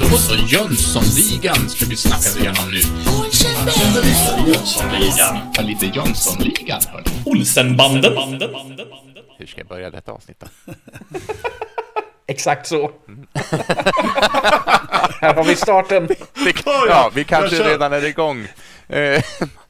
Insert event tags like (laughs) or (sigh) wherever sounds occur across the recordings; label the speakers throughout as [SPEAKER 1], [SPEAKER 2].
[SPEAKER 1] Då så, Jönssonligan ska vi snacka igenom nu. Jönssonligan. Ja, lite Jönssonligan, hörni.
[SPEAKER 2] Olsenbanden.
[SPEAKER 1] Hur ska jag börja detta avsnitt då? (laughs)
[SPEAKER 3] Exakt så. (laughs) Här har vi starten.
[SPEAKER 1] Ja, vi kanske redan är igång.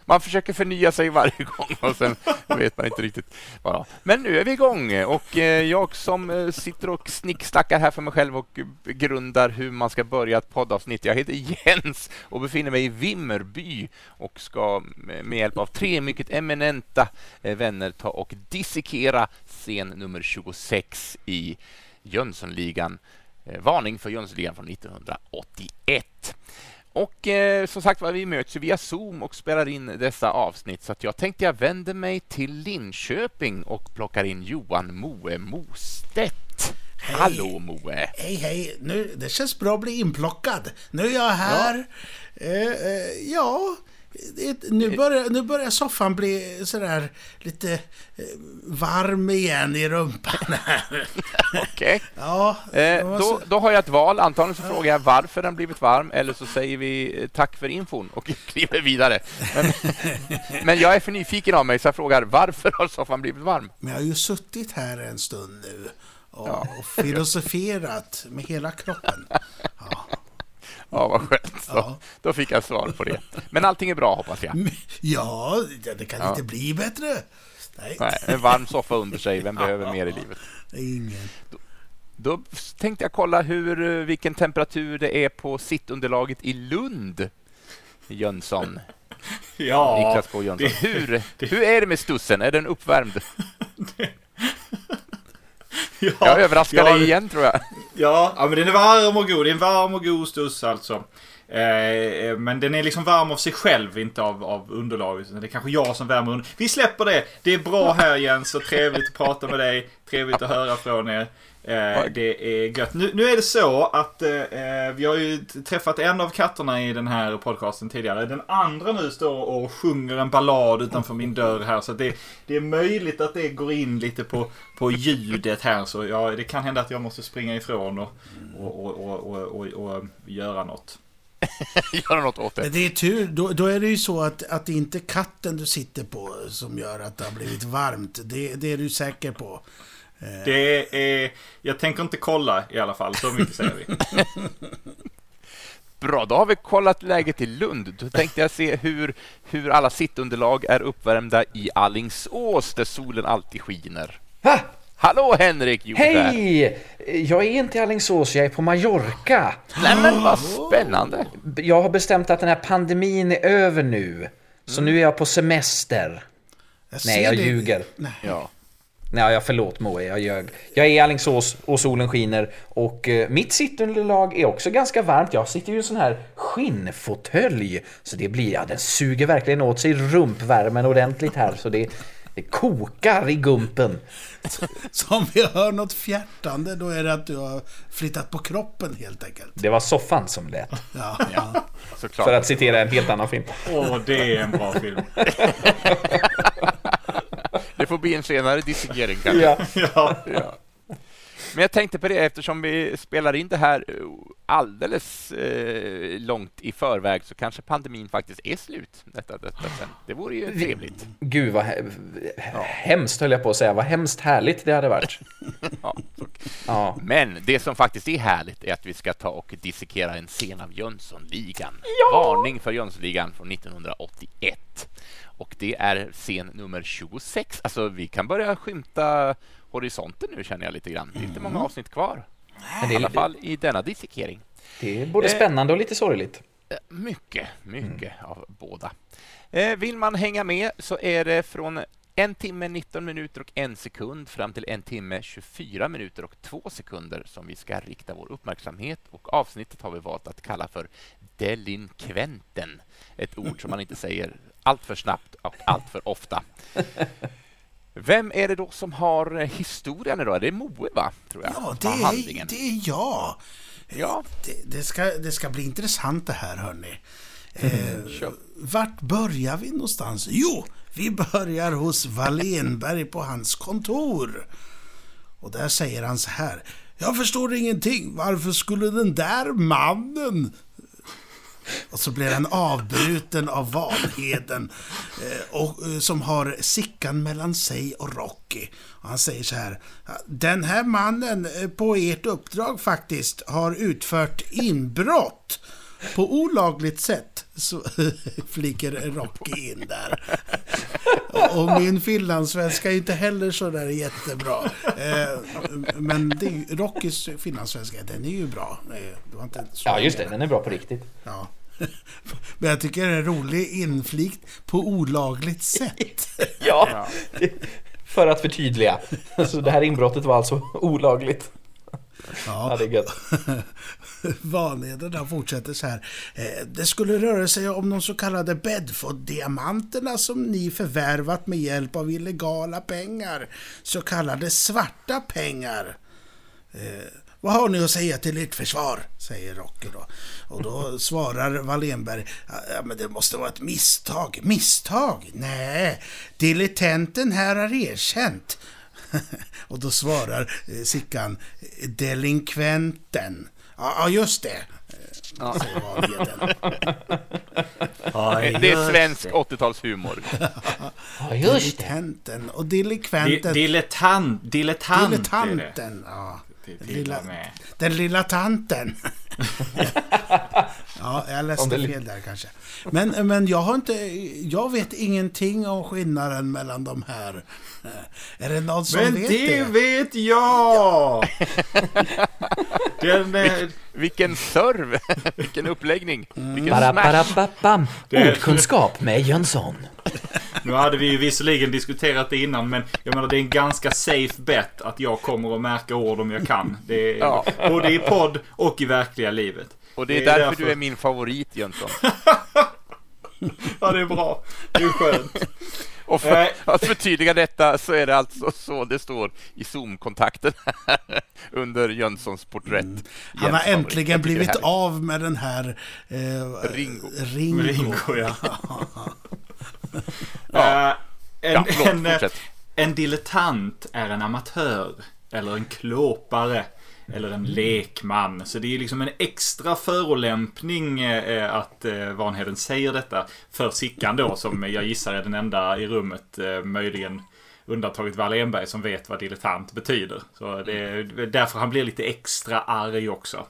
[SPEAKER 1] Man försöker förnya sig varje (laughs) gång och sen vet man inte riktigt Bara. Men nu är vi igång och eh, jag som eh, sitter och snickstackar här för mig själv och grundar hur man ska börja ett poddavsnitt. Jag heter Jens och befinner mig i Vimmerby och ska eh, med hjälp av tre mycket eminenta vänner ta och dissekera scen nummer 26 i Jönssonligan. Varning för Jönssonligan från 1981. Och eh, som sagt var, vi möts via Zoom och spelar in dessa avsnitt så att jag tänkte jag vänder mig till Linköping och plockar in Johan Moe Mostedt. Hej. Hallå Moe!
[SPEAKER 4] Hej hej! Nu, det känns bra att bli inplockad. Nu är jag här. Ja, eh, eh, ja nu, börjar, nu börjar soffan bli sådär lite eh, varm igen i rumpan
[SPEAKER 1] här. (laughs) Okej. Okay. Ja, eh, då, då har jag ett val. Antagligen så frågar jag varför den blivit varm eller så säger vi eh, tack för infon och (laughs) kliver vidare. Men, (laughs) men jag är för nyfiken av mig så jag frågar varför har soffan blivit varm?
[SPEAKER 4] Men jag har ju suttit här en stund nu och, ja. och filosoferat med hela kroppen. Ja.
[SPEAKER 1] Ja, vad skönt. Så, ja. Då fick jag svar på det. Men allting är bra, hoppas jag.
[SPEAKER 4] Ja, det kan ja. inte bli bättre.
[SPEAKER 1] Nej. Nej. en varm soffa under sig. Vem behöver mer i livet?
[SPEAKER 4] Ingen.
[SPEAKER 1] Då, då tänkte jag kolla hur, vilken temperatur det är på sittunderlaget i Lund, Jönsson.
[SPEAKER 2] Ja,
[SPEAKER 1] Niklas K Jönsson. Det, hur, det, hur är det med stussen? Är den uppvärmd? Det, (laughs) ja, jag överraskar ja, dig igen tror jag.
[SPEAKER 2] Ja, ja, men den är varm och god. Det är en varm och god stuss alltså. Eh, men den är liksom varm av sig själv, inte av, av underlaget. Det är kanske jag som värmer under. Vi släpper det. Det är bra här Jens och trevligt att prata med dig. Trevligt att höra från er. Eh, det är gött. Nu, nu, är det så att eh, eh, vi har ju träffat en av katterna i den här podcasten tidigare. Den andra nu står och sjunger en ballad utanför min dörr här. Så det, det är möjligt att det går in lite på, på ljudet här. Så ja, det kan hända att jag måste springa ifrån och, och, och, och, och göra något. (laughs)
[SPEAKER 1] göra något åt det.
[SPEAKER 4] Men det är tur. Då, då, är det ju så att, att det inte är katten du sitter på som gör att det har blivit varmt. Det, det är du säker på.
[SPEAKER 2] Det är... Jag tänker inte kolla i alla fall, så mycket säger vi. (laughs)
[SPEAKER 1] Bra, då har vi kollat läget i Lund. Då tänkte jag se hur, hur alla sittunderlag är uppvärmda i Allingsås, där solen alltid skiner. Ha! Hallå Henrik
[SPEAKER 3] Hej! Jag är inte i Allingsås, jag är på Mallorca.
[SPEAKER 1] Nej men vad spännande.
[SPEAKER 3] Jag har bestämt att den här pandemin är över nu. Så mm. nu är jag på semester. Jag Nej, jag det. ljuger. Nej. Ja. Nej, jag förlåt Moe, jag ljög. Jag är i Alingsås och solen skiner och eh, mitt sittunderlag är också ganska varmt. Jag sitter ju i en sån här skinnfåtölj så det blir, ja den suger verkligen åt sig rumpvärmen ordentligt här så det, det kokar i gumpen. (laughs)
[SPEAKER 4] Så om vi hör något fjärtande då är det att du har flyttat på kroppen helt enkelt.
[SPEAKER 3] Det var soffan som lät. Ja, (laughs) ja. För att citera en helt annan film.
[SPEAKER 2] Åh, det är en bra film. (laughs)
[SPEAKER 1] Det får bli en senare dissekering kanske. Ja. (laughs) ja. ja. Men jag tänkte på det eftersom vi spelar in det här eh, alldeles eh, långt i förväg så kanske pandemin faktiskt är slut. Detta, detta sen. Det vore ju trevligt.
[SPEAKER 3] Gud vad he ja. hemskt höll jag på att säga. Vad hemskt härligt det hade varit. (laughs)
[SPEAKER 1] ja, ja. Men det som faktiskt är härligt är att vi ska ta och dissekera en scen av Jönssonligan. Ja! Varning för Jönssonligan från 1981. Och det är scen nummer 26. Alltså, vi kan börja skymta horisonten nu känner jag lite grann. Det är inte många mm. avsnitt kvar. I alla fall i denna dissekering.
[SPEAKER 3] Det är både eh, spännande och lite sorgligt.
[SPEAKER 1] Eh, mycket, mycket mm. av båda. Eh, vill man hänga med så är det från en timme 19 minuter och en sekund fram till en timme 24 minuter och två sekunder som vi ska rikta vår uppmärksamhet och avsnittet har vi valt att kalla för delinkventen. Ett ord som man inte säger allt för snabbt och allt för ofta. Vem är det då som har historien idag? Det är Moe, va? Tror jag.
[SPEAKER 4] Ja, det är, det är jag. Ja. Det, det, ska, det ska bli intressant det här, hörni. Mm, eh, vart börjar vi någonstans? Jo, vi börjar hos Wallenberg på hans kontor. Och där säger han så här. Jag förstår ingenting. Varför skulle den där mannen och så blir han avbruten av Vanheden eh, och, eh, som har Sickan mellan sig och Rocky. Och han säger så här. Den här mannen eh, på ert uppdrag faktiskt har utfört inbrott på olagligt sätt. Så (laughs) fliker Rocky in där. Och min finlandssvenska är inte heller så där jättebra. Men det, Rockys finlandssvenska, den är ju bra.
[SPEAKER 3] Det var inte så ja, just det. Den är bra på riktigt.
[SPEAKER 4] Ja. (laughs) Men jag tycker det är en rolig inflikt på olagligt sätt. (laughs)
[SPEAKER 3] ja, för att förtydliga. Så det här inbrottet var alltså olagligt.
[SPEAKER 4] Ja, ja det är gött. (laughs) Vanheden fortsätter så här. Eh, det skulle röra sig om de så kallade Bedford-diamanterna som ni förvärvat med hjälp av illegala pengar. Så kallade svarta pengar. Eh, vad har ni att säga till ert försvar? säger Rocky då. Och då svarar Wallenberg, ja men det måste vara ett misstag. Misstag? Nej, Dilettenten här har erkänt. (laughs) och då svarar eh, Sickan, delinkventen. Ja, just det. Ja.
[SPEAKER 1] det är svensk 80-talshumor. (laughs)
[SPEAKER 3] Ja, just
[SPEAKER 4] det. och dilikventen.
[SPEAKER 2] Dilettant. Dilettant.
[SPEAKER 4] Dilettanten, ja lilla. Den lilla tanten. (laughs) (laughs) ja, jag läste fel där kanske. Men, men jag har inte... Jag vet ingenting om skillnaden mellan de här. Är det någon som
[SPEAKER 2] men
[SPEAKER 4] vet
[SPEAKER 2] det? Men det vet jag! (laughs)
[SPEAKER 1] Den, Vil, vilken serv! (laughs) vilken uppläggning! Mm. Vilken
[SPEAKER 3] bara, Ordkunskap med Jönsson.
[SPEAKER 2] Nu hade vi ju visserligen diskuterat det innan, men jag menar det är en ganska safe bet att jag kommer att märka ord om jag kan. Det är, ja. Både i podd och i verkliga livet.
[SPEAKER 1] Och det är, det är därför, därför du är min favorit Jönsson. (laughs)
[SPEAKER 2] ja, det är bra. Det är skönt.
[SPEAKER 1] Och för eh. att förtydliga detta så är det alltså så det står i Zoom-kontakten under Jönssons porträtt. Mm.
[SPEAKER 4] Han har äntligen blivit av med den här eh,
[SPEAKER 1] Ringo.
[SPEAKER 4] Ringo.
[SPEAKER 2] Ringo ja. (laughs) ja. Uh, en, ja, förlåt, en, eh, en dilettant är en amatör eller en klåpare eller en lekman. Så det är liksom en extra förolämpning eh, att eh, Vanheden säger detta för Sickan då, som jag gissar är den enda i rummet, eh, möjligen undantaget Wallenberg, som vet vad dilettant betyder. Så det är därför han blir lite extra arg också.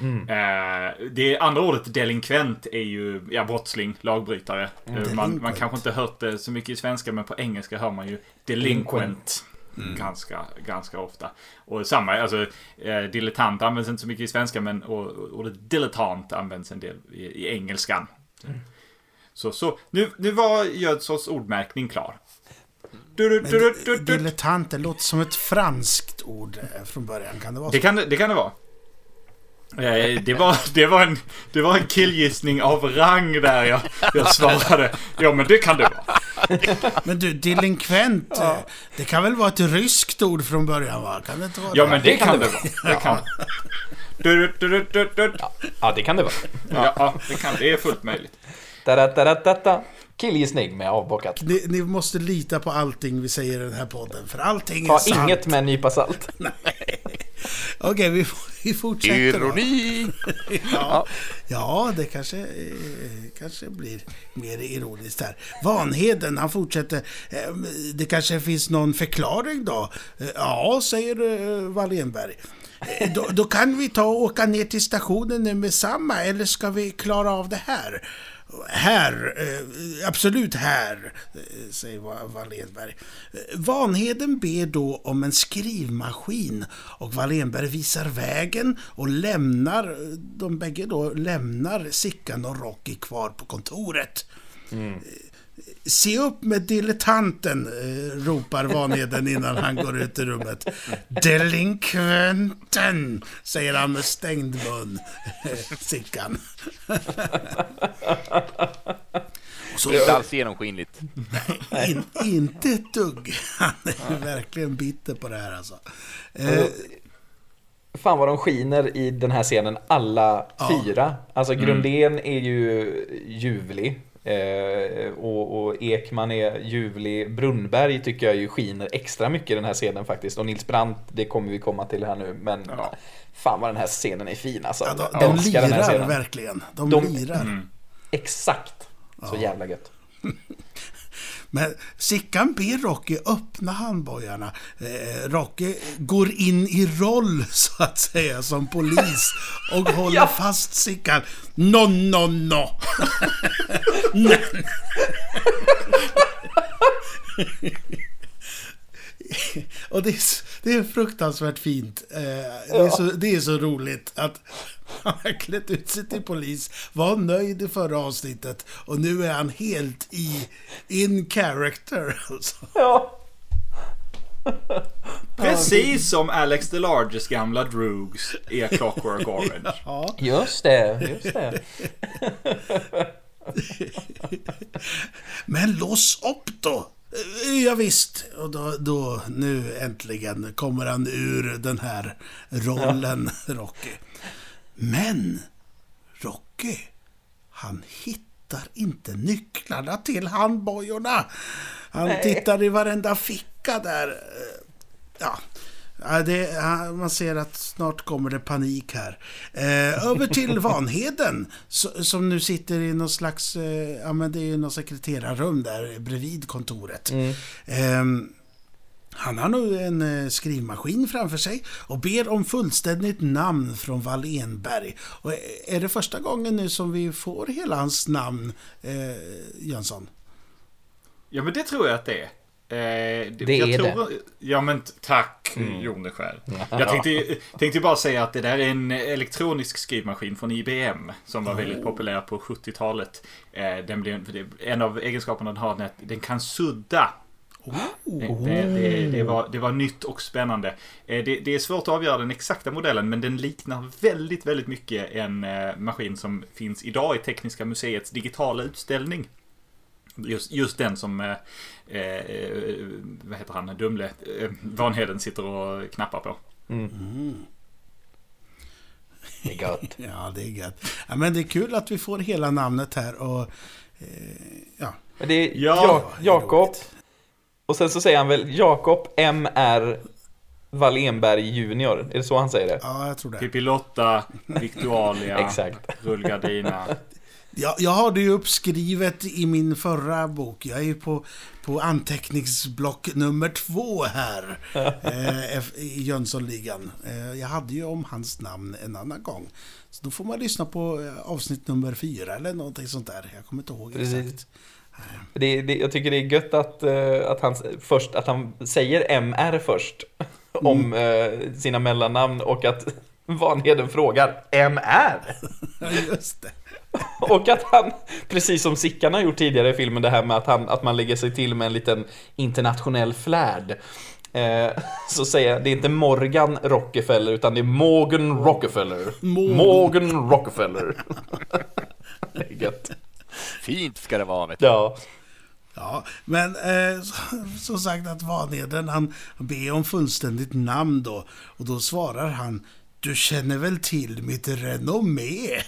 [SPEAKER 2] Mm. Eh, det andra ordet delinkvent är ju ja, brottsling, lagbrytare. Mm. Man, man kanske inte hört det så mycket i svenska men på engelska hör man ju delinquent. Mm. Ganska, ganska ofta. Och samma, alltså eh, dilettant används inte så mycket i svenska men ordet dilettant används en del i, i engelskan. Mm. Så, så nu, nu var Jödssons ordmärkning klar.
[SPEAKER 4] Dilettant, det låter som ett franskt ord eh, från början. Kan det vara så?
[SPEAKER 2] Det kan det kan det vara. Eh, det var, det, var en, det var en killgissning av rang där jag, jag svarade. Ja, men det kan det vara.
[SPEAKER 4] Men du, delinkvent, ja. Eh, det kan väl vara ett ryskt ord från början va? Kan det inte vara
[SPEAKER 2] Ja, det? men det, det kan, det vara. Det kan.
[SPEAKER 3] Du, du, du, ja. ja, det kan det vara.
[SPEAKER 2] Ja, ja det, kan, det är fullt möjligt.
[SPEAKER 3] Da, da, da, da, da. Killgissning med avbockat.
[SPEAKER 4] Ni, ni, måste lita på allting vi säger i den här podden, för allting Ta är sant.
[SPEAKER 3] Ta inget med en nypa salt. (laughs)
[SPEAKER 4] Nej. Okej, vi, vi fortsätter
[SPEAKER 1] Ironi! (laughs)
[SPEAKER 4] ja, ja, det kanske, eh, kanske blir mer ironiskt här. Vanheden, han fortsätter. Eh, det kanske finns någon förklaring då? Eh, ja, säger Wallenberg. Då, då, kan vi ta och åka ner till stationen nu med samma eller ska vi klara av det här? Här, eh, absolut här, eh, säger Wallenberg. Vanheden ber då om en skrivmaskin och Wallenberg visar vägen och lämnar, de bägge då lämnar Sickan och Rocky kvar på kontoret. Mm. Se upp med dilettanten, eh, ropar Vanheden innan han går ut ur rummet. Delinkventen, säger han med stängd mun, (laughs) Sickan.
[SPEAKER 1] Så, det är inte alls genomskinligt.
[SPEAKER 4] Nej, in, inte ett dugg. Han är verkligen bitter på det här alltså. Eh,
[SPEAKER 3] Fan vad de skiner i den här scenen, alla ja. fyra. Alltså Grundén mm. är ju ljuvlig. Eh, och, och, Ekman är ljuvlig. Brunnberg tycker jag ju skiner extra mycket i den här scenen faktiskt. Och Nils Brandt, det kommer vi komma till här nu. Men ja. fan vad den här scenen är fin alltså.
[SPEAKER 4] Ja, de, de lirar verkligen. De, de lirar. Mm.
[SPEAKER 3] Exakt. Så jävla gött. (laughs)
[SPEAKER 4] Men Sickan ber Rocky öppna handbojarna. Eh, Rocky går in i roll, (laughs) så att säga, som polis och (laughs) håller ja. fast Sickan. No, no, no! (laughs) och det är, det är fruktansvärt fint. Eh, det, är så, det är så roligt att han har klätt ut sig till polis, var nöjd i förra avsnittet och nu är han helt i in character. Alltså.
[SPEAKER 3] Ja. (laughs)
[SPEAKER 2] Precis som Alex the Larges gamla Droogs i Clockwork Orange. (laughs)
[SPEAKER 3] Ja. Just det, just det. (laughs)
[SPEAKER 4] Men lås upp då! Ja, visst. Och då, då, nu äntligen kommer han ur den här rollen, ja. (laughs) Rocky. Men Rocky, han hittar inte nycklarna till handbojorna. Han Nej. tittar i varenda ficka där. Ja, det, man ser att snart kommer det panik här. Eh, över till (laughs) Vanheden, som nu sitter i någon slags, eh, ja men det är ju något sekreterarrum där bredvid kontoret. Mm. Eh, han har nu en eh, skrivmaskin framför sig och ber om fullständigt namn från Wallenberg. Och är det första gången nu som vi får hela hans namn, eh, Jönsson?
[SPEAKER 2] Ja, men det tror jag att det är.
[SPEAKER 3] Eh, det jag är tror, det.
[SPEAKER 2] Ja, men tack mm. Joneskär. Jag tänkte, tänkte bara säga att det där är en elektronisk skrivmaskin från IBM som var oh. väldigt populär på 70-talet. Eh, den blev, en av egenskaperna den har är att den kan sudda Oh. Det, det, det, var, det var nytt och spännande. Eh, det, det, är svårt att avgöra den exakta modellen men den liknar väldigt, väldigt mycket en eh, maskin som finns idag i Tekniska museets digitala utställning. Just, just den som, eh, eh, vad heter han, Dumle, eh, Vanheden sitter och knappar på. Mm. Mm.
[SPEAKER 3] Det är gött. (laughs)
[SPEAKER 4] ja, det är gött. Ja, men det är kul att vi får hela namnet här och eh, ja.
[SPEAKER 3] Men det är ja, Jakob och sen så säger han väl Jakob M.R. Wallenberg Junior. Är det så han säger det?
[SPEAKER 4] Ja, jag tror det.
[SPEAKER 2] Pippi Lotta, Victualia, (laughs)
[SPEAKER 3] Exakt.
[SPEAKER 2] Rullgardina.
[SPEAKER 4] Jag, jag har det ju uppskrivet i min förra bok. Jag är ju på, på anteckningsblock nummer två här eh, i Jönssonligan. Eh, jag hade ju om hans namn en annan gång. Så då får man lyssna på eh, avsnitt nummer fyra eller någonting sånt där. Jag kommer inte ihåg exakt.
[SPEAKER 3] Det, det, jag tycker det är gött att, uh, att, han, först, att han säger MR först mm. om uh, sina mellannamn och att (laughs) Vanheden frågar MR. (laughs)
[SPEAKER 4] Just det. (laughs)
[SPEAKER 3] Och att han, precis som Sickan har gjort tidigare i filmen, det här med att, han, att man lägger sig till med en liten internationell flärd. Eh, (laughs) så säger jag, det är inte Morgan Rockefeller utan det är Morgan Rockefeller. Morgan, Morgan Rockefeller. det är gött.
[SPEAKER 1] Fint ska det vara. Vet
[SPEAKER 3] du. Ja.
[SPEAKER 4] Ja, men eh, som sagt att Vanheden han ber om fullständigt namn då. Och då svarar han du känner väl till mitt renommé? (laughs)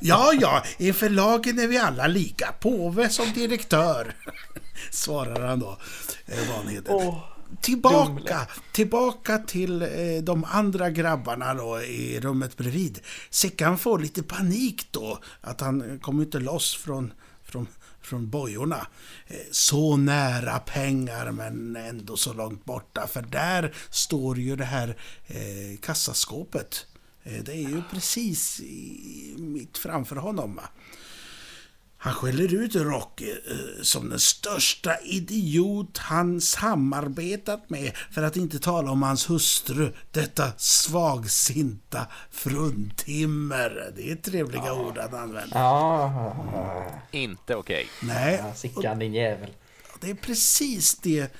[SPEAKER 4] ja, ja, inför lagen är vi alla lika. Påve som direktör, (laughs) svarar han då, eh, Vanheden. Oh tillbaka, tillbaka till eh, de andra grabbarna då i rummet bredvid. Sickan får lite panik då, att han kommer inte loss från, från, från bojorna. Eh, så nära pengar men ändå så långt borta, för där står ju det här eh, kassaskåpet. Eh, det är ju precis i, mitt framför honom. Va? Han skäller ut Rocky eh, som den största idiot han samarbetat med, för att inte tala om hans hustru, detta svagsinta fruntimmer. Det är trevliga ja. ord att använda.
[SPEAKER 3] Ja.
[SPEAKER 1] Inte okej.
[SPEAKER 4] Okay. Nej.
[SPEAKER 3] Ja, Sickan din jävel.
[SPEAKER 4] Det är precis det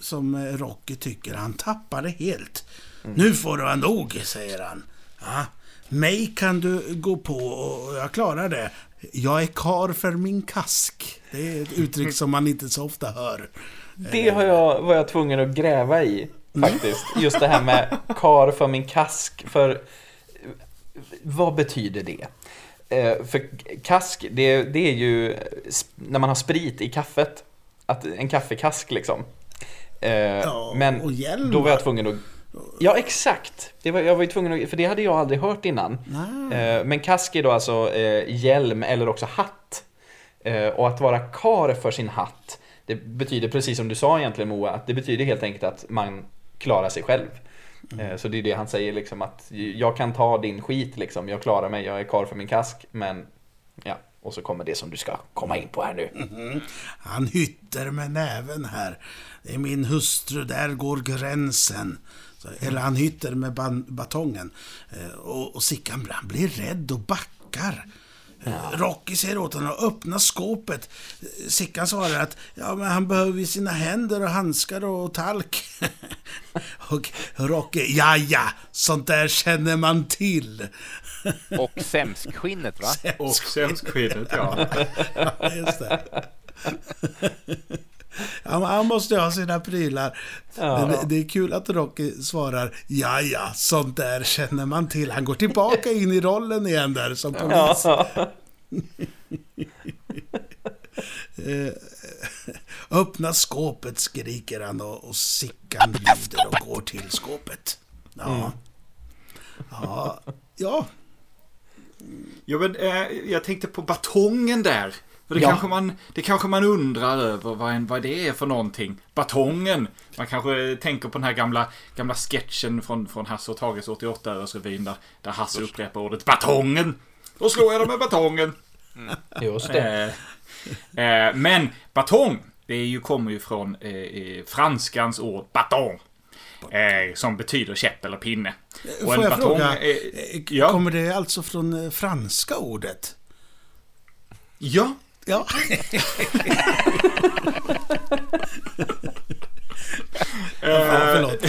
[SPEAKER 4] som eh, Rocky tycker. Han tappar det helt. Mm. Nu får du ha nog, säger han. Ja. Mig kan du gå på och jag klarar det. Jag är kar för min kask. Det är ett uttryck som man inte så ofta hör.
[SPEAKER 3] Det har jag, var jag tvungen att gräva i, faktiskt. Just det här med kar för min kask. För vad betyder det? Eh, för kask, det, det är ju när man har sprit i kaffet. Att, en kaffekask liksom.
[SPEAKER 4] Eh, men
[SPEAKER 3] då var jag tvungen att Ja, exakt. Det var, jag var ju tvungen att, för det hade jag aldrig hört innan. Eh, men kask är då alltså eh, hjälm eller också hatt. Eh, och att vara kar för sin hatt, det betyder precis som du sa egentligen Moa, att det betyder helt enkelt att man klarar sig själv. Mm. Eh, så det är det han säger liksom att jag kan ta din skit liksom, jag klarar mig, jag är kar för min kask, men ja, och så kommer det som du ska komma in på här nu. Mm.
[SPEAKER 4] Han hytter med näven här. Det är min hustru, där går gränsen. Så, eller han hytter med batongen. Eh, och, och Sickan han blir rädd och backar. Ja. Rocky säger åt honom att öppna skåpet. Sickan svarar att ja, men han behöver sina händer och handskar och talk. (laughs) och Rocky, ja ja, sånt där känner man till. (laughs)
[SPEAKER 1] och sämskskinnet va?
[SPEAKER 2] Sämskskinnet. Och sämskskinnet, ja. (laughs) ja just det.
[SPEAKER 4] Han måste ha sina prylar. Ja. Men det är kul att Rocky svarar ja, ja, sånt där känner man till. Han går tillbaka in i rollen igen där som polis. Ja. (laughs) Eh, öppna skåpet, skriker han och, och Sickan lyfter och går till skåpet. Ja. Mm. Ja. Ja.
[SPEAKER 2] Ja, men, eh, jag tänkte på batongen där. För det, ja. kanske man, det kanske man undrar över vad, en, vad det är för någonting. Batongen. Man kanske tänker på den här gamla, gamla sketchen från, från Hasse och Tages 88-öresrevyn där, där Hasse upprepar ordet batongen. Då slår jag dem med batongen.
[SPEAKER 3] Mm. Just det.
[SPEAKER 2] Eh, eh, men batong, det är ju, kommer ju från eh, eh franskans ord baton. Eh, som betyder käpp eller pinne.
[SPEAKER 4] Får jag batong, fråga, ja. kommer det alltså från franska ordet?
[SPEAKER 2] Ja,
[SPEAKER 4] Ja. (laughs)
[SPEAKER 2] ja förlåt.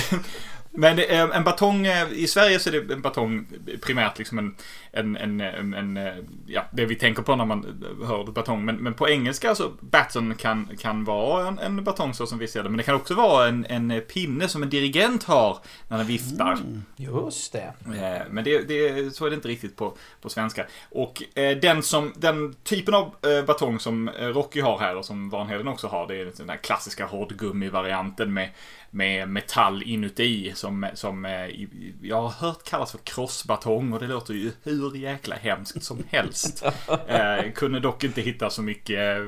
[SPEAKER 2] Men en batong, eh, i Sverige så är det en batong primärt liksom en, en, en, en, en eh, ja, det vi tänker på när man hör batong. Men, men på engelska så, baton kan, kan vara en, en batong så som vi ser det. Men det kan också vara en, en pinne som en dirigent har när den viftar. Mm,
[SPEAKER 3] just det.
[SPEAKER 2] Eh, men det, det, så är det inte riktigt på, på svenska. Och den, som, den typen av batong som Rocky har här och som Vanheden också har, det är den här klassiska hårdgummi-varianten med med metall inuti som, som eh, jag har hört kallas för krossbatong och det låter ju hur jäkla hemskt som helst. (laughs) eh, kunde dock inte hitta så mycket eh,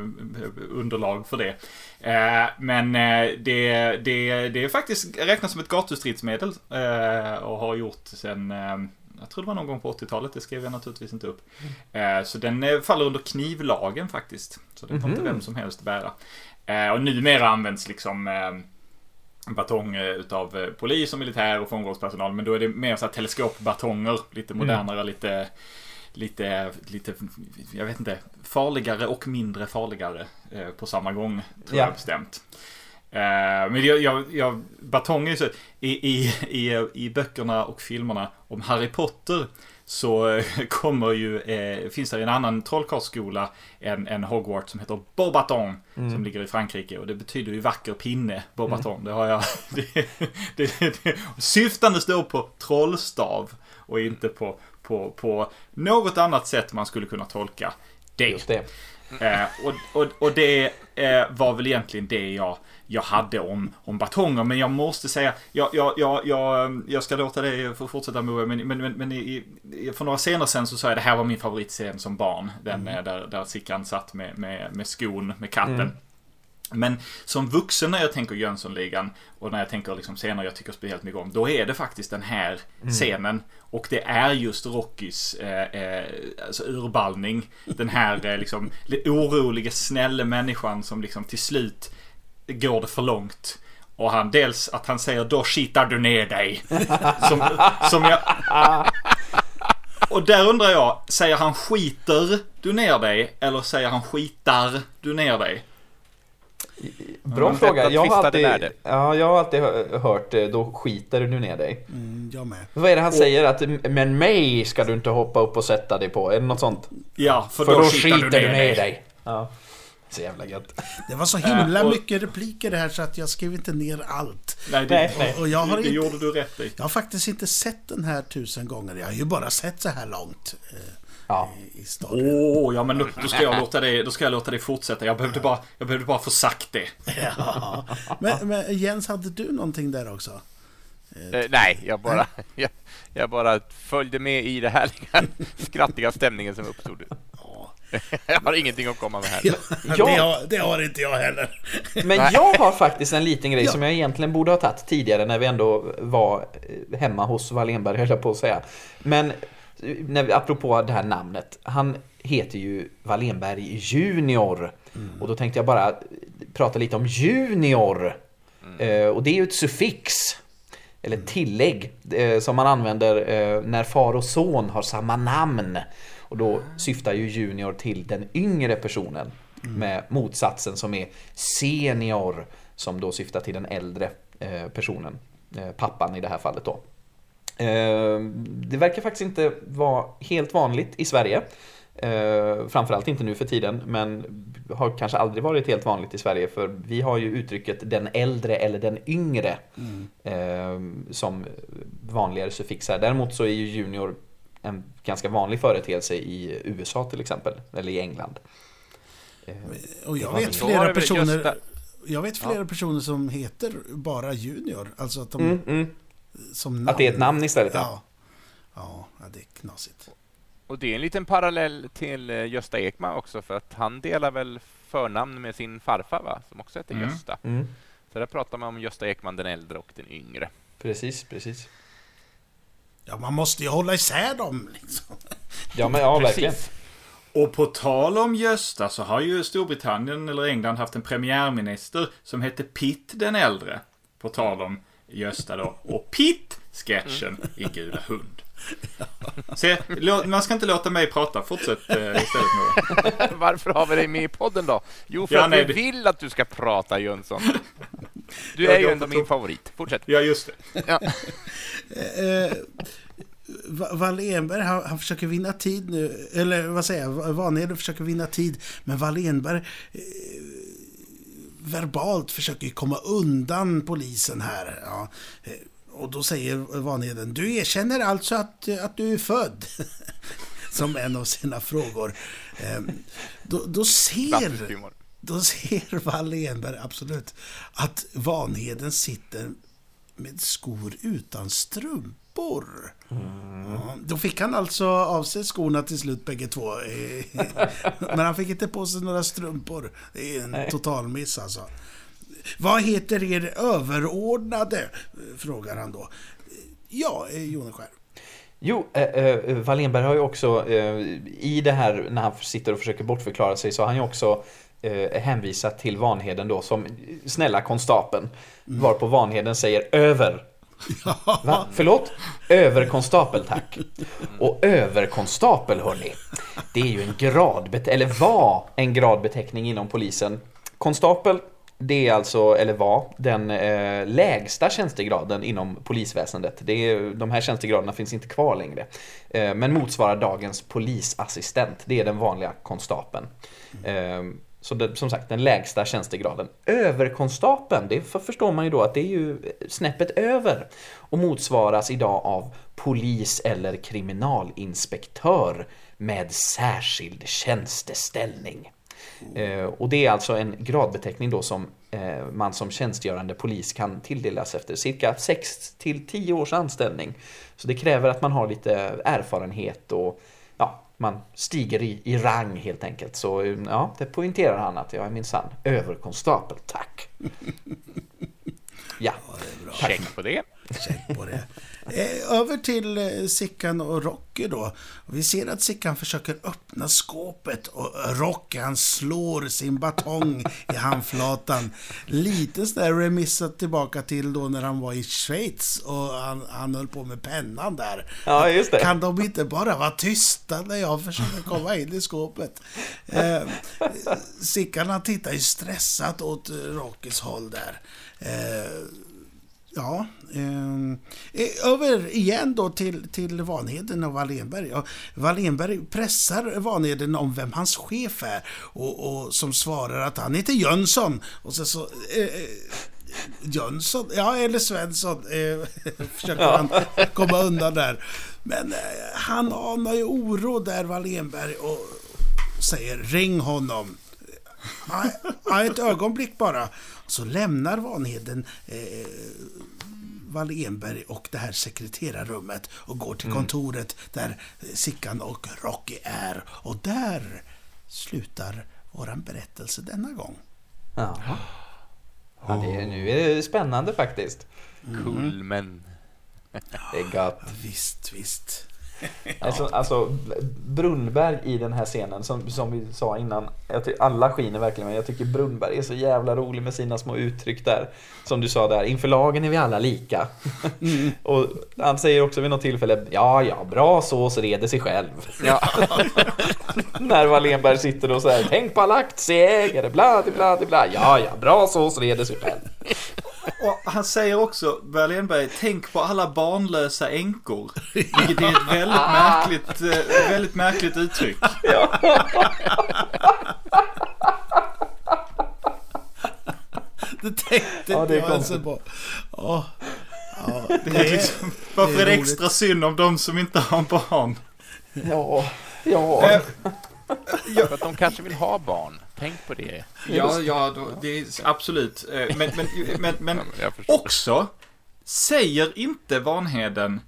[SPEAKER 2] underlag för det. Eh, men eh, det, det, det är faktiskt räknas som ett gatustridsmedel eh, och har gjort sen jag tror det var någon gång på 80-talet, det skrev jag naturligtvis inte upp. Så den faller under knivlagen faktiskt. Så det får mm -hmm. inte vem som helst bära. Och numera används liksom batong utav eh, polis och militär och fångvårdspersonal. Men då är det mer så här teleskopbatonger. Lite mm. modernare, mm. lite, lite, lite, jag vet inte, farligare och mindre farligare eh, på samma gång. Tror ja. jag bestämt. Eh, men jag, jag, jag batong är så, i, i, i, i böckerna och filmerna om Harry Potter så (laughs) kommer ju, eh, finns det en annan trollkarlsskola än, än Hogwarts som heter Bobaton. Mm. Som ligger i Frankrike och det betyder ju vacker pinne, Bobaton. Mm. Det har jag. (laughs) Det, det, det, syftandes då på trollstav och inte på, på, på något annat sätt man skulle kunna tolka det. Just det. Eh, och, och, och det eh, var väl egentligen det jag jag hade om, om batonger. Men jag måste säga, jag, jag, jag, jag, jag ska låta dig få fortsätta Moe, men, men, men, men i, för några scener sen så sa jag det här var min favoritscen som barn. Den mm. där, där Sickan satt med, med, med skon, med katten. Mm. Men som vuxen när jag tänker Jönssonligan och när jag tänker liksom scener jag tycker speciellt mycket om, då är det faktiskt den här mm. scenen. Och det är just Rockys eh, eh, alltså urballning. Den här eh, liksom oroliga, snälla människan som liksom till slut går det för långt. Och han, dels att han säger då skitar du ner dig. (laughs) Som, som jag... Och där undrar jag, säger han skiter du ner dig? Eller säger han skitar du ner dig?
[SPEAKER 3] Bra mm, fråga. Jag har, alltid, ja, jag har alltid hört eh, då skiter du ner dig.
[SPEAKER 4] Mm, jag med.
[SPEAKER 3] Vad är det han och, säger? Att men mig ska du inte hoppa upp och sätta dig på? Är det något sånt?
[SPEAKER 2] Ja, för, för då, då skiter du ner, du ner dig. dig.
[SPEAKER 3] Ja. Så jävla gött.
[SPEAKER 4] Det var så himla uh, och, mycket repliker det här så att jag skrev inte ner allt.
[SPEAKER 2] Nej, det, nej, och, och jag har det inte, gjorde du rätt i.
[SPEAKER 4] Jag har faktiskt inte sett den här tusen gånger. Jag har ju bara sett så här långt.
[SPEAKER 3] Ja.
[SPEAKER 2] I. Åh, oh, ja men då, då, ska jag låta det, då ska jag låta det fortsätta. Jag behövde bara, jag behövde bara få sagt det.
[SPEAKER 4] Ja. Men, men Jens, hade du någonting där också?
[SPEAKER 1] Eh, nej, jag bara, jag, jag, bara följde med i det härliga, skrattiga stämningen som uppstod. Jag har ingenting att komma med här. Ja,
[SPEAKER 4] det, har, det, har, inte jag heller.
[SPEAKER 3] Men jag har faktiskt en liten grej ja. som jag egentligen borde ha tagit tidigare när vi ändå var hemma hos Wallenberg, höll jag på att säga. Men när vi, apropå det här namnet. Han heter ju Wallenberg Junior. Mm. Och då tänkte jag bara prata lite om Junior. Mm. Eh, och det är ju ett suffix. Eller tillägg eh, som man använder eh, när far och son har samma namn. Och då syftar ju Junior till den yngre personen. Mm. Med motsatsen som är Senior. Som då syftar till den äldre personen. Pappan i det här fallet då. Eh, det verkar faktiskt inte vara helt vanligt i Sverige. Eh, framförallt inte nu för tiden, men har kanske aldrig varit helt vanligt i Sverige för vi har ju uttrycket den äldre eller den yngre mm. eh, som vanligare suffixar. Däremot så är ju junior en ganska vanlig företeelse i USA till exempel, eller i England.
[SPEAKER 4] Och jag vet flera personer jag vet flera ja. personer som heter bara Junior. Alltså att de... Mm, mm.
[SPEAKER 3] Som namn. Att det är ett namn istället?
[SPEAKER 4] Ja. Ja, ja det är knasigt.
[SPEAKER 1] Och det är en liten parallell till eh, Gösta Ekman också för att han delar väl förnamn med sin farfar va? Som också heter mm. Gösta. Mm. Så där pratar man om Gösta Ekman den äldre och den yngre.
[SPEAKER 3] Precis, precis.
[SPEAKER 4] Ja, man måste ju hålla isär dem liksom.
[SPEAKER 3] Ja, men ja, verkligen.
[SPEAKER 2] Och på tal om Gösta så har ju Storbritannien eller England haft en premiärminister som hette Pitt den äldre. På tal om Gösta då. Och Pitt-sketchen i Gula Hund. Se, man ska inte låta mig prata. Fortsätt eh, istället
[SPEAKER 1] nu. (laughs) Varför har vi dig med i podden då? Jo, för ja, att nej, vi vill att du ska prata Jönsson. Du är ju ändå min favorit. Fortsätt.
[SPEAKER 2] Ja, just det. Ja.
[SPEAKER 4] Eh, Wallenberg, han, han, försöker vinna tid nu. Eller vad säger jag? Vanheden försöker vinna tid. Men Wallenberg eh, verbalt försöker komma undan polisen här. Ja. Eh, och då säger Vanheden, du erkänner alltså att, att du är född? (laughs) Som en av sina frågor. Ehm, då, då ser, då ser Wallenberg absolut att Vanheden sitter med skor utan strumpor. Mm. Ja, då fick han alltså av sig skorna till slut bägge två. (laughs) Men han fick inte på sig några strumpor. Det är en Nej. total miss alltså. Vad heter er överordnade? Frågar han då. Ja, eh, Joneskär.
[SPEAKER 3] Jo, eh, eh, Wallenberg har ju också eh, i det här när han sitter och försöker bortförklara sig så har han ju också eh, hänvisat till Vanheden då som snälla konstapeln. Mm. Varpå Vanheden säger över. Va? Förlåt? Överkonstapel tack. Och överkonstapel hörni. Det är ju en gradbeteckning, eller var en gradbeteckning inom polisen. Konstapel det är alltså, eller var, den eh, lägsta tjänstegraden inom polisväsendet. Det är, de här tjänstegraderna finns inte kvar längre. Eh, men motsvarar dagens polisassistent. Det är den vanliga konstapeln. Eh, så det, som sagt, den lägsta tjänstegraden. Överkonstapeln, det förstår man ju då att det är ju snäppet över och motsvaras idag av polis eller kriminalinspektör med särskild tjänsteställning. Eh, och det är alltså en gradbeteckning då som eh, man som tjänstgörande polis kan tilldelas efter cirka 6 till 10 års anställning. Så det kräver att man har lite erfarenhet och man stiger i, i rang helt enkelt. Så ja, det poängterar han att jag är minsann överkonstapel, tack. (laughs) Ja,
[SPEAKER 1] ja Check på det.
[SPEAKER 4] Check på det. Eh, över till eh, Sickan och Rocky då. Vi ser att Sickan försöker öppna skåpet och Rocky han slår sin batong i handflatan. Lite sådär remissat tillbaka till då när han var i Schweiz och han, han höll på med pennan där.
[SPEAKER 3] Ja, just det.
[SPEAKER 4] Kan de inte bara vara tysta när jag försöker komma in i skåpet? Eh, Sickan han tittar ju stressat åt Rockys håll där. Eh, Ja, ehm, eh, över igen då till, till Vanheden och Wallenberg. Ja, Wallenberg pressar Vanheden om vem hans chef är och, och som svarar att han heter Jönsson. Och så, så eh, eh Jönsson, ja eller Svensson, eh, (laughs) försöker han komma undan där. Men eh, han anar ju oro där, Wallenberg, och säger ring honom. Ja, ett ögonblick bara. Så lämnar Vanheden eh, Wallenberg och det här sekreterarrummet och går till mm. kontoret där Sickan och Rocky är. Och där slutar våran berättelse denna gång.
[SPEAKER 3] Ja. ja det är, nu är det spännande faktiskt.
[SPEAKER 1] Mm. Cool, men...
[SPEAKER 3] Det är gott.
[SPEAKER 4] Visst, visst. (laughs)
[SPEAKER 3] Alltså, alltså, Brunnberg i den här scenen, som, som vi sa innan, alla skiner verkligen, men jag tycker Brunnberg är så jävla rolig med sina små uttryck där. Som du sa där, inför lagen är vi alla lika. (laughs) Mm. (laughs) och han säger också vid något tillfälle, ja, ja, bra sås reder sig själv. Ja. När Wallenberg sitter och säger, tänk på alla aktieägare, bla, bla, bla, ja, ja, bra sås reder sig själv.
[SPEAKER 2] Och han säger också, Berlinberg, tänk på alla barnlösa änkor. Vilket är ett väldigt märkligt, eh, väldigt märkligt uttryck. Ja.
[SPEAKER 4] Det tänkte ja, jag alltså på.
[SPEAKER 2] Ja, det är liksom, varför är det extra synd om de som inte har barn?
[SPEAKER 3] Ja, ja. Äh,
[SPEAKER 1] ja. För att de kanske vill ha barn. Tänk på det.
[SPEAKER 2] Ja, ja då, det är absolut. Eh, (laughs) men, men, men, men också, säger inte Vanheden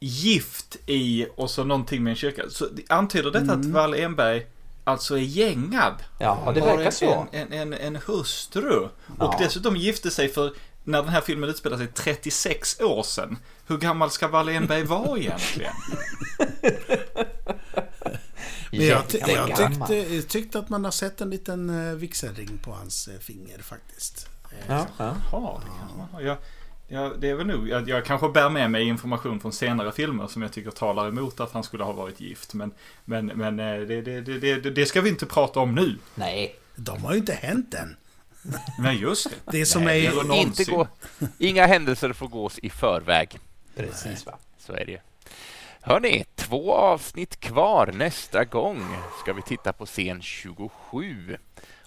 [SPEAKER 2] gift i och så någonting med en kyrka. Så antyder detta mm. att Wall Enberg alltså är gängad?
[SPEAKER 3] Ja, det verkar så.
[SPEAKER 2] En, en, en, en hustru. Ja. Och dessutom gifte sig för när den här filmen utspelar sig 36 år sedan. Hur gammal ska Wallenberg vara egentligen? (laughs)
[SPEAKER 4] Men jag, ty jag tyckte, tyckte, att man har sett en liten uh, vigselring på hans uh, finger faktiskt.
[SPEAKER 2] Ja, ja. ja det kan man ha. Jag, Ja, det är väl nog. Jag, jag kanske bär med mig information från senare filmer som jag tycker talar emot att han skulle ha varit gift. Men, men, men eh, det, det, det, det, ska vi inte prata om nu.
[SPEAKER 3] Nej.
[SPEAKER 4] De har ju inte hänt än.
[SPEAKER 2] Nej, just det.
[SPEAKER 4] Det som Nej, är...
[SPEAKER 1] Inte gå, inga händelser får gås i förväg.
[SPEAKER 3] Precis, va.
[SPEAKER 1] Så är det Hörni, två avsnitt kvar. Nästa gång ska vi titta på scen 27.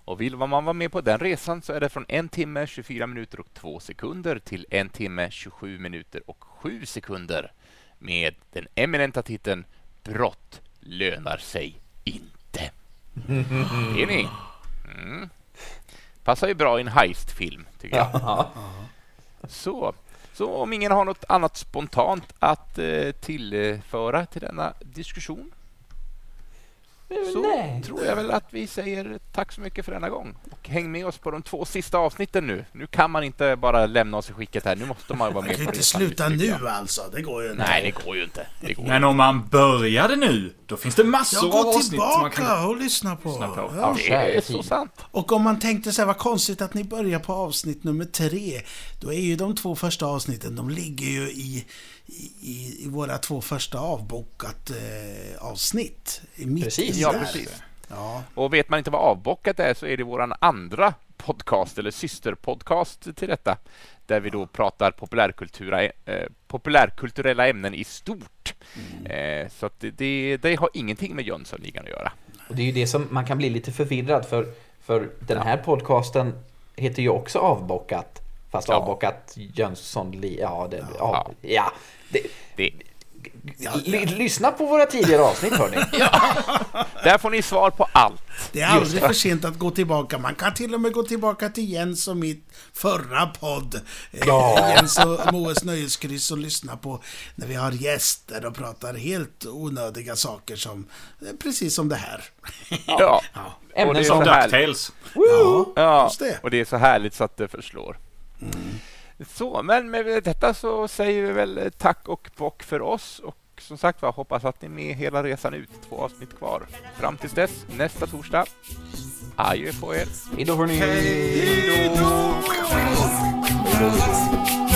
[SPEAKER 1] Och vill man vara med på den resan så är det från en timme 24 minuter och 2 sekunder till en timme 27 minuter och 7 sekunder med den eminenta titeln Brott lönar sig inte. (laughs) Är ni. Mm. Passar ju bra i en heistfilm, tycker jag. Så, så om ingen har något annat spontant att eh, tillföra till denna diskussion? Så Nej. tror jag väl att vi säger tack så mycket för denna gång. Och häng med oss på de två sista avsnitten nu. Nu kan man inte bara lämna oss i skicket här. Nu måste man vara med
[SPEAKER 4] man kan inte sluta nu alltså. Det går ju inte.
[SPEAKER 1] Nej, det går ju inte. Går
[SPEAKER 2] Men om man började nu, då finns det massor av avsnitt
[SPEAKER 4] som man kan... och lyssna på. Lyssna på.
[SPEAKER 1] Ja, det är så sant.
[SPEAKER 4] Och om man tänkte så här, vad konstigt att ni börjar på avsnitt nummer tre. Då är ju de två första avsnitten, de ligger ju i i, i våra två första avbokat eh, avsnitt.
[SPEAKER 1] I precis, ja, precis. Ja. Och vet man inte vad avbockat är så är det vår andra podcast eller systerpodcast till detta där vi då pratar populärkultura, eh, populärkulturella ämnen i stort. Mm. Eh, så att det, det, har ingenting med Jönssonligan att göra.
[SPEAKER 3] Och det är ju det som man kan bli lite förvirrad för, för den här podcasten heter ju också Avbockat. Fast ja. avbockat Jönsson, ja, det, ja. ja det, det, Lyssna på våra tidigare avsnitt hörni. (laughs) ja.
[SPEAKER 1] Där får ni svar på allt.
[SPEAKER 4] Det är aldrig för sent att gå tillbaka. Man kan till och med gå tillbaka till Jens och mitt förra podd. Eh, ja. Jens och Moes nöjeskryss och lyssna på när vi har gäster och pratar helt onödiga saker som eh, precis som det här.
[SPEAKER 1] Ja. (laughs) ja.
[SPEAKER 2] Ämnen som DuckTales.
[SPEAKER 1] Ja, ja. och det är så härligt så att det förslår. Så, men med detta så säger vi väl tack och bock för oss och som sagt var, hoppas att ni är med hela resan ut. Två avsnitt kvar. Fram tills dess, nästa torsdag. Adjö på er.
[SPEAKER 3] Hejdå hörni!
[SPEAKER 2] Hejdå! Hejdå!